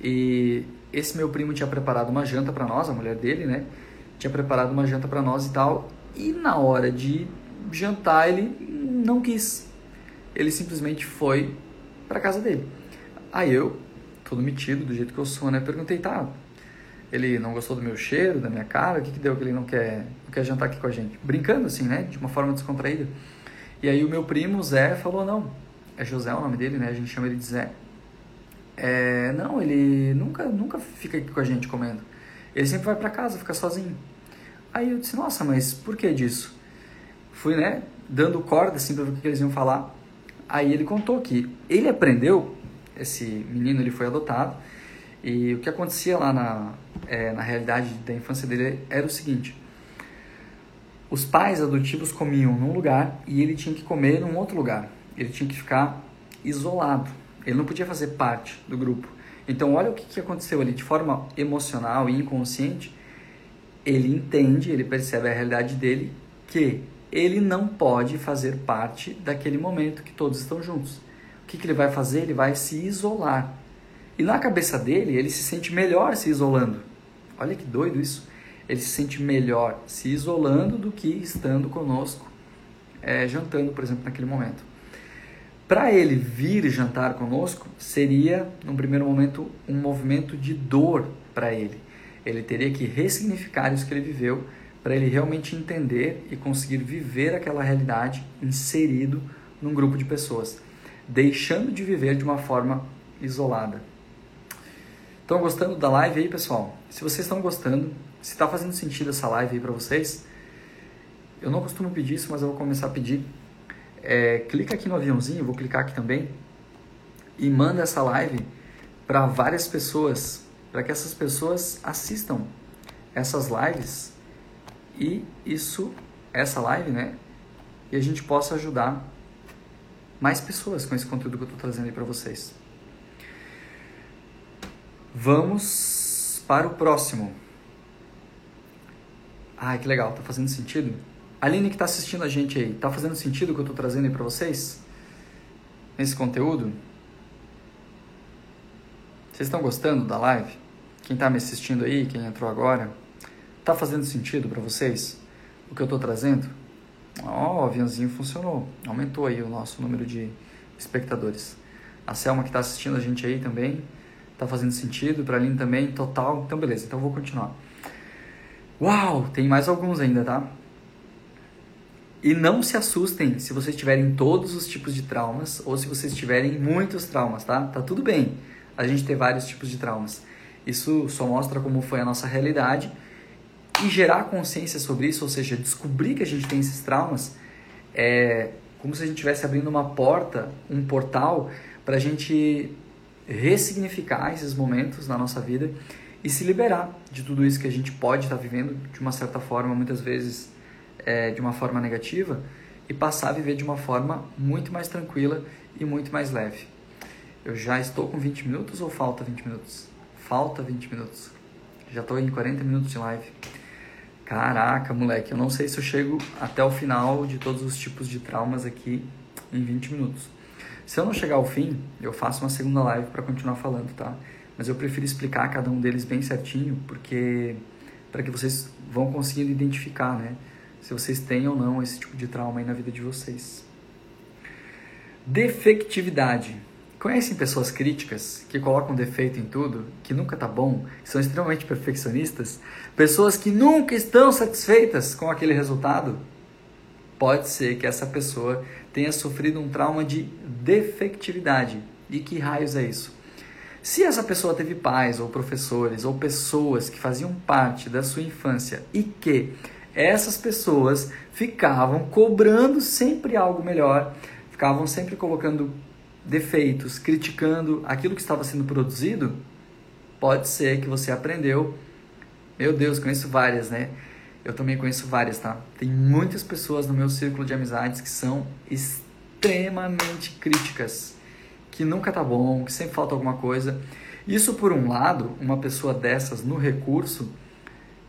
e esse meu primo tinha preparado uma janta para nós, a mulher dele, né? Tinha preparado uma janta para nós e tal, e na hora de jantar ele não quis. Ele simplesmente foi para casa dele. Aí eu, todo metido, do jeito que eu sou, né, perguntei, tá, ele não gostou do meu cheiro, da minha cara, o que que deu que ele não quer, não quer jantar aqui com a gente? Brincando assim, né, de uma forma descontraída. E aí o meu primo, Zé, falou, não, é José o nome dele, né? A gente chama ele de Zé. É, não, ele nunca, nunca fica aqui com a gente comendo. Ele sempre vai para casa, fica sozinho. Aí eu disse, nossa, mas por que disso? Fui, né, dando corda assim para ver o que eles iam falar. Aí ele contou que ele aprendeu, esse menino ele foi adotado, e o que acontecia lá na, é, na realidade da infância dele era o seguinte: os pais adotivos comiam num lugar e ele tinha que comer num outro lugar ele tinha que ficar isolado. Ele não podia fazer parte do grupo. Então, olha o que, que aconteceu ali de forma emocional e inconsciente. Ele entende, ele percebe a realidade dele que ele não pode fazer parte daquele momento que todos estão juntos. O que, que ele vai fazer? Ele vai se isolar. E na cabeça dele, ele se sente melhor se isolando. Olha que doido isso. Ele se sente melhor se isolando do que estando conosco, é, jantando, por exemplo, naquele momento. Para ele vir jantar conosco, seria, num primeiro momento, um movimento de dor para ele. Ele teria que ressignificar isso que ele viveu para ele realmente entender e conseguir viver aquela realidade inserido num grupo de pessoas, deixando de viver de uma forma isolada. Estão gostando da live aí, pessoal? Se vocês estão gostando, se está fazendo sentido essa live aí para vocês, eu não costumo pedir isso, mas eu vou começar a pedir é, clica aqui no aviãozinho, vou clicar aqui também, e manda essa live para várias pessoas, para que essas pessoas assistam essas lives e isso, essa live, né? E a gente possa ajudar mais pessoas com esse conteúdo que eu estou trazendo aí para vocês. Vamos para o próximo. Ai, que legal, tá fazendo sentido? Aline que está assistindo a gente aí, tá fazendo sentido o que eu estou trazendo aí para vocês? Nesse conteúdo? Vocês estão gostando da live? Quem está me assistindo aí, quem entrou agora, tá fazendo sentido para vocês o que eu estou trazendo? Ó, oh, o aviãozinho funcionou, aumentou aí o nosso número de espectadores. A Selma que está assistindo a gente aí também, tá fazendo sentido, para Aline também, total. Então beleza, então vou continuar. Uau, tem mais alguns ainda, tá? E não se assustem se vocês tiverem todos os tipos de traumas ou se vocês tiverem muitos traumas, tá? Tá tudo bem a gente ter vários tipos de traumas. Isso só mostra como foi a nossa realidade e gerar consciência sobre isso, ou seja, descobrir que a gente tem esses traumas, é como se a gente estivesse abrindo uma porta, um portal para a gente ressignificar esses momentos na nossa vida e se liberar de tudo isso que a gente pode estar tá vivendo de uma certa forma, muitas vezes é, de uma forma negativa, e passar a viver de uma forma muito mais tranquila e muito mais leve. Eu já estou com 20 minutos ou falta 20 minutos? Falta 20 minutos. Já estou em 40 minutos de live. Caraca, moleque, eu não sei se eu chego até o final de todos os tipos de traumas aqui em 20 minutos. Se eu não chegar ao fim, eu faço uma segunda live para continuar falando, tá? Mas eu prefiro explicar cada um deles bem certinho, porque para que vocês vão conseguindo identificar, né? Se vocês têm ou não esse tipo de trauma aí na vida de vocês. Defectividade. Conhecem pessoas críticas que colocam defeito em tudo, que nunca tá bom, que são extremamente perfeccionistas? Pessoas que nunca estão satisfeitas com aquele resultado? Pode ser que essa pessoa tenha sofrido um trauma de defectividade. E que raios é isso? Se essa pessoa teve pais ou professores ou pessoas que faziam parte da sua infância e que essas pessoas ficavam cobrando sempre algo melhor, ficavam sempre colocando defeitos, criticando aquilo que estava sendo produzido, pode ser que você aprendeu. Meu Deus, conheço várias, né? Eu também conheço várias, tá? Tem muitas pessoas no meu círculo de amizades que são extremamente críticas, que nunca tá bom, que sempre falta alguma coisa. Isso, por um lado, uma pessoa dessas no recurso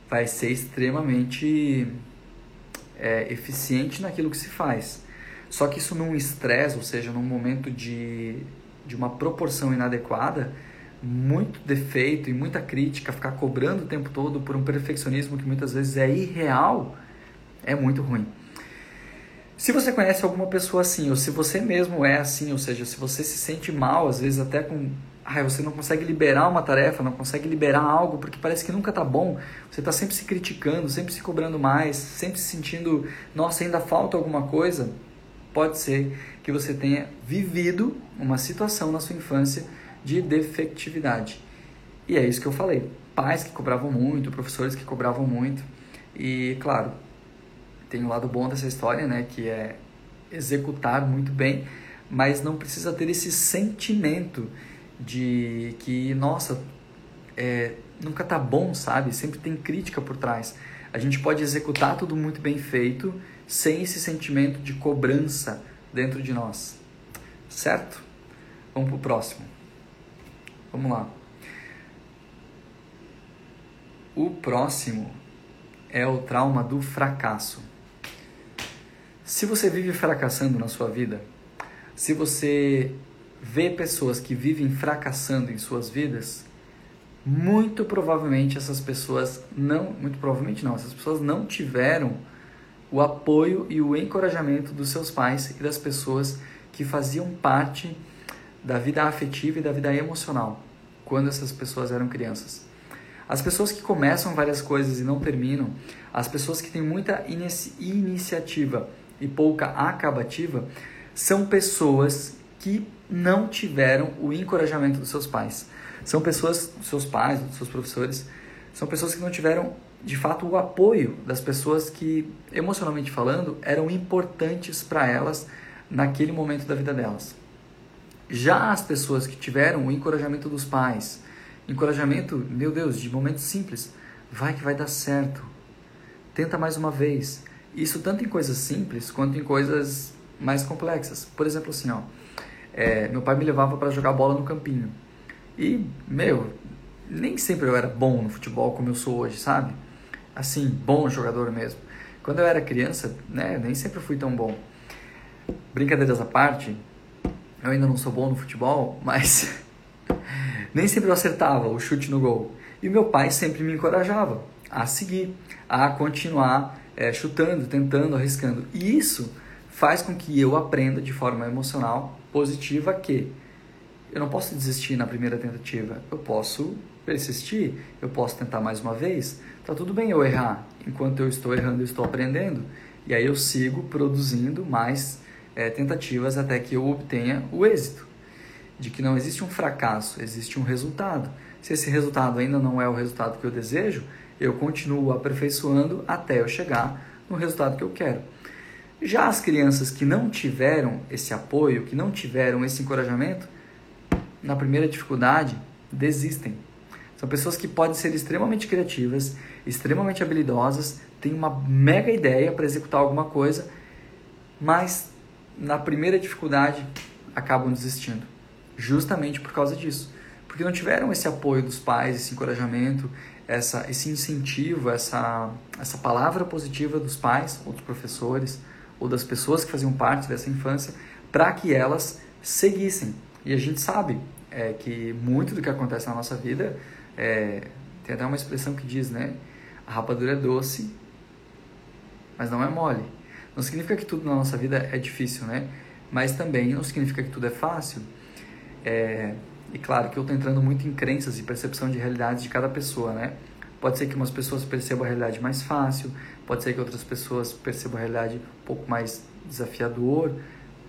vai ser extremamente é, eficiente naquilo que se faz. Só que isso num estresse, ou seja, num momento de, de uma proporção inadequada, muito defeito e muita crítica, ficar cobrando o tempo todo por um perfeccionismo que muitas vezes é irreal, é muito ruim. Se você conhece alguma pessoa assim, ou se você mesmo é assim, ou seja, se você se sente mal, às vezes até com. Ai, você não consegue liberar uma tarefa, não consegue liberar algo porque parece que nunca tá bom. Você está sempre se criticando, sempre se cobrando mais, sempre se sentindo, nossa, ainda falta alguma coisa pode ser que você tenha vivido uma situação na sua infância de defectividade. E é isso que eu falei. Pais que cobravam muito, professores que cobravam muito. E, claro, tem o um lado bom dessa história, né, que é executar muito bem, mas não precisa ter esse sentimento de que, nossa, é, nunca tá bom, sabe? Sempre tem crítica por trás. A gente pode executar tudo muito bem feito sem esse sentimento de cobrança dentro de nós. Certo? Vamos para o próximo. Vamos lá. O próximo é o trauma do fracasso. Se você vive fracassando na sua vida, se você vê pessoas que vivem fracassando em suas vidas, muito provavelmente essas pessoas não, muito provavelmente não, essas pessoas não tiveram o apoio e o encorajamento dos seus pais e das pessoas que faziam parte da vida afetiva e da vida emocional quando essas pessoas eram crianças. As pessoas que começam várias coisas e não terminam, as pessoas que têm muita inici iniciativa e pouca acabativa, são pessoas que não tiveram o encorajamento dos seus pais. São pessoas, dos seus pais, dos seus professores, são pessoas que não tiveram de fato o apoio das pessoas que, emocionalmente falando, eram importantes para elas naquele momento da vida delas. Já as pessoas que tiveram o encorajamento dos pais, encorajamento, meu Deus, de momentos simples, vai que vai dar certo. Tenta mais uma vez. Isso tanto em coisas simples quanto em coisas mais complexas. Por exemplo, assim, ó, é, meu pai me levava para jogar bola no campinho. E, meu, nem sempre eu era bom no futebol como eu sou hoje, sabe? Assim, bom jogador mesmo. Quando eu era criança, né, nem sempre fui tão bom. Brincadeiras à parte, eu ainda não sou bom no futebol, mas nem sempre eu acertava o chute no gol. E meu pai sempre me encorajava a seguir, a continuar é, chutando, tentando, arriscando. E isso faz com que eu aprenda de forma emocional positiva que eu não posso desistir na primeira tentativa, eu posso persistir, eu posso tentar mais uma vez. Tá tudo bem eu errar, enquanto eu estou errando, eu estou aprendendo. E aí eu sigo produzindo mais é, tentativas até que eu obtenha o êxito. De que não existe um fracasso, existe um resultado. Se esse resultado ainda não é o resultado que eu desejo, eu continuo aperfeiçoando até eu chegar no resultado que eu quero. Já as crianças que não tiveram esse apoio, que não tiveram esse encorajamento, na primeira dificuldade, desistem. São pessoas que podem ser extremamente criativas, extremamente habilidosas, têm uma mega ideia para executar alguma coisa, mas na primeira dificuldade acabam desistindo. Justamente por causa disso. Porque não tiveram esse apoio dos pais, esse encorajamento, essa, esse incentivo, essa, essa palavra positiva dos pais ou dos professores ou das pessoas que faziam parte dessa infância para que elas seguissem. E a gente sabe é, que muito do que acontece na nossa vida é, tem até uma expressão que diz, né? A rapadura é doce, mas não é mole. Não significa que tudo na nossa vida é difícil, né? Mas também não significa que tudo é fácil. É, e claro que eu estou entrando muito em crenças e percepção de realidades de cada pessoa, né? Pode ser que umas pessoas percebam a realidade mais fácil, pode ser que outras pessoas percebam a realidade um pouco mais desafiador,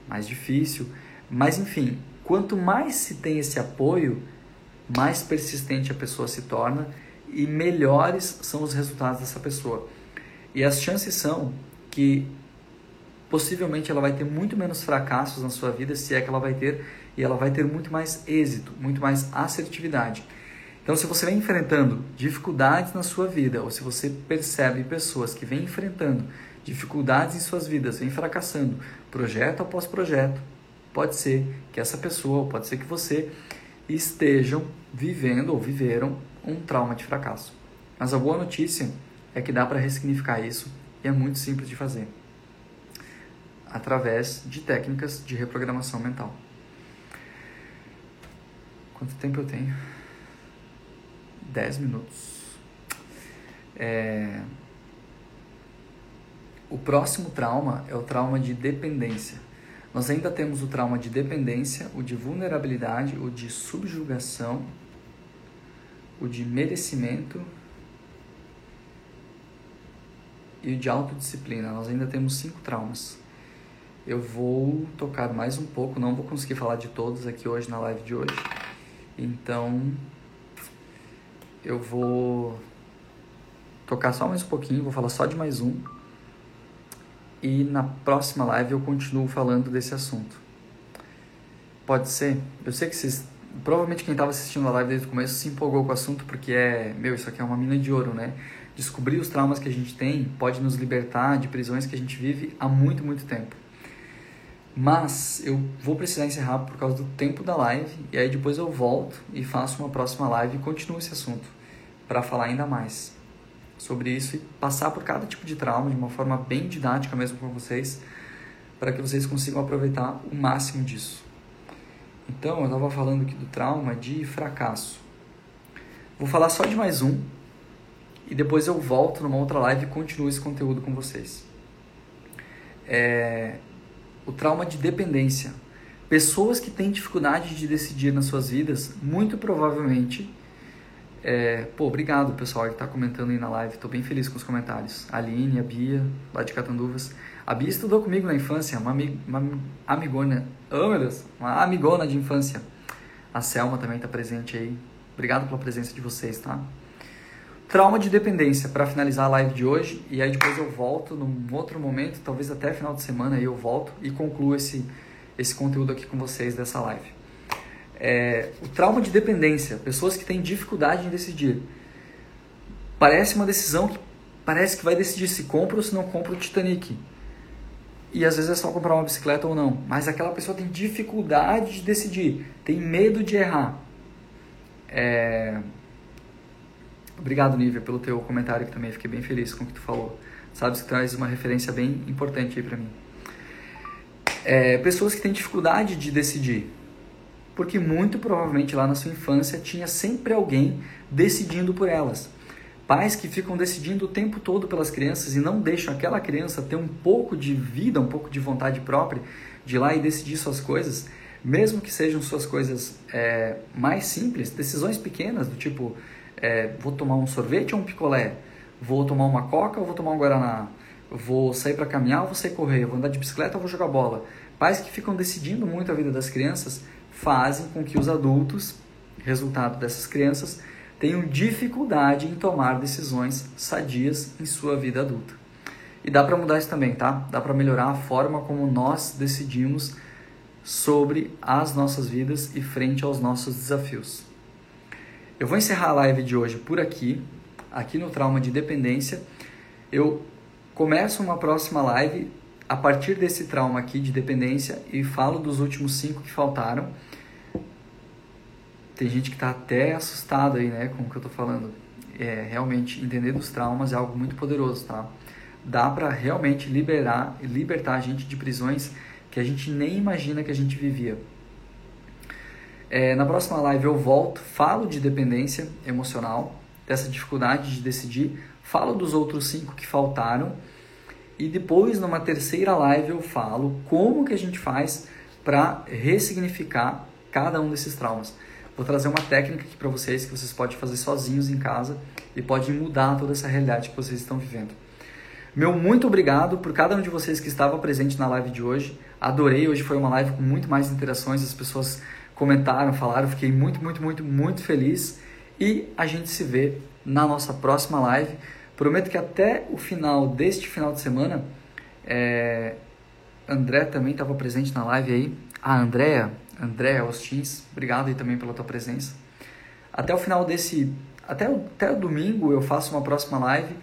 mais difícil. Mas enfim, quanto mais se tem esse apoio, mais persistente a pessoa se torna e melhores são os resultados dessa pessoa. E as chances são que possivelmente ela vai ter muito menos fracassos na sua vida, se é que ela vai ter, e ela vai ter muito mais êxito, muito mais assertividade. Então, se você vem enfrentando dificuldades na sua vida, ou se você percebe pessoas que vêm enfrentando dificuldades em suas vidas, vêm fracassando projeto após projeto, pode ser que essa pessoa, pode ser que você estejam vivendo ou viveram um trauma de fracasso. Mas a boa notícia é que dá para ressignificar isso e é muito simples de fazer através de técnicas de reprogramação mental. Quanto tempo eu tenho? 10 minutos. É... O próximo trauma é o trauma de dependência. Nós ainda temos o trauma de dependência, o de vulnerabilidade, o de subjugação, o de merecimento e o de autodisciplina. Nós ainda temos cinco traumas. Eu vou tocar mais um pouco, não vou conseguir falar de todos aqui hoje na live de hoje. Então, eu vou tocar só mais um pouquinho, vou falar só de mais um e na próxima live eu continuo falando desse assunto. Pode ser? Eu sei que vocês. Provavelmente quem estava assistindo a live desde o começo se empolgou com o assunto porque é. Meu, isso aqui é uma mina de ouro, né? Descobrir os traumas que a gente tem pode nos libertar de prisões que a gente vive há muito, muito tempo. Mas eu vou precisar encerrar por causa do tempo da live e aí depois eu volto e faço uma próxima live e continuo esse assunto para falar ainda mais sobre isso e passar por cada tipo de trauma de uma forma bem didática mesmo com vocês, para que vocês consigam aproveitar o máximo disso. Então, eu estava falando aqui do trauma de fracasso. Vou falar só de mais um e depois eu volto numa outra live e continuo esse conteúdo com vocês. É... O trauma de dependência. Pessoas que têm dificuldade de decidir nas suas vidas, muito provavelmente é, pô, obrigado pessoal que está comentando aí na live, estou bem feliz com os comentários. A Aline, a Bia, lá de Catanduvas. A Bia estudou comigo na infância, uma, uma amigona, oh meu Deus, uma amigona de infância. A Selma também está presente aí. Obrigado pela presença de vocês, tá? Trauma de dependência, para finalizar a live de hoje, e aí depois eu volto num outro momento, talvez até final de semana aí eu volto e concluo esse, esse conteúdo aqui com vocês dessa live. É, o trauma de dependência, pessoas que têm dificuldade em decidir. Parece uma decisão que parece que vai decidir se compra ou se não compra o Titanic. E às vezes é só comprar uma bicicleta ou não. Mas aquela pessoa tem dificuldade de decidir, tem medo de errar. É... Obrigado, Nívia, pelo teu comentário que também fiquei bem feliz com o que tu falou. Sabes que traz uma referência bem importante aí para mim. É, pessoas que têm dificuldade de decidir, porque muito provavelmente lá na sua infância tinha sempre alguém decidindo por elas. Pais que ficam decidindo o tempo todo pelas crianças e não deixam aquela criança ter um pouco de vida, um pouco de vontade própria de ir lá e decidir suas coisas, mesmo que sejam suas coisas é, mais simples, decisões pequenas do tipo é, vou tomar um sorvete ou um picolé, vou tomar uma coca ou vou tomar um guaraná, vou sair para caminhar ou vou sair correr, vou andar de bicicleta ou vou jogar bola. Pais que ficam decidindo muito a vida das crianças fazem com que os adultos, resultado dessas crianças, tenham dificuldade em tomar decisões sadias em sua vida adulta. E dá para mudar isso também, tá? Dá para melhorar a forma como nós decidimos sobre as nossas vidas e frente aos nossos desafios. Eu vou encerrar a live de hoje por aqui, aqui no Trauma de Dependência. Eu começo uma próxima live a partir desse trauma aqui de dependência e falo dos últimos cinco que faltaram. Tem gente que está até assustado aí, né, com o que eu estou falando. É, realmente, entender dos traumas é algo muito poderoso, tá? Dá para realmente liberar, libertar a gente de prisões que a gente nem imagina que a gente vivia. É, na próxima live eu volto, falo de dependência emocional, dessa dificuldade de decidir, falo dos outros cinco que faltaram e depois numa terceira live eu falo como que a gente faz para ressignificar cada um desses traumas. Vou trazer uma técnica aqui para vocês que vocês podem fazer sozinhos em casa e pode mudar toda essa realidade que vocês estão vivendo. Meu muito obrigado por cada um de vocês que estava presente na live de hoje. Adorei, hoje foi uma live com muito mais interações, as pessoas comentaram, falaram, fiquei muito, muito, muito, muito feliz. E a gente se vê na nossa próxima live. Prometo que até o final deste final de semana, é... André também estava presente na live aí. A ah, Andréa, André Austins, obrigado aí também pela tua presença. Até o final desse, até o, até o domingo eu faço uma próxima live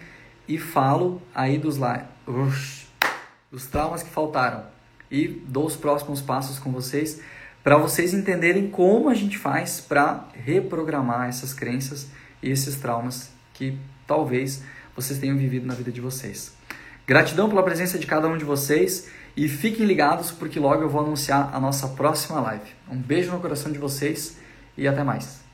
e falo aí dos, dos traumas que faltaram e dou os próximos passos com vocês para vocês entenderem como a gente faz para reprogramar essas crenças e esses traumas que talvez vocês tenham vivido na vida de vocês. Gratidão pela presença de cada um de vocês e fiquem ligados porque logo eu vou anunciar a nossa próxima live. Um beijo no coração de vocês e até mais.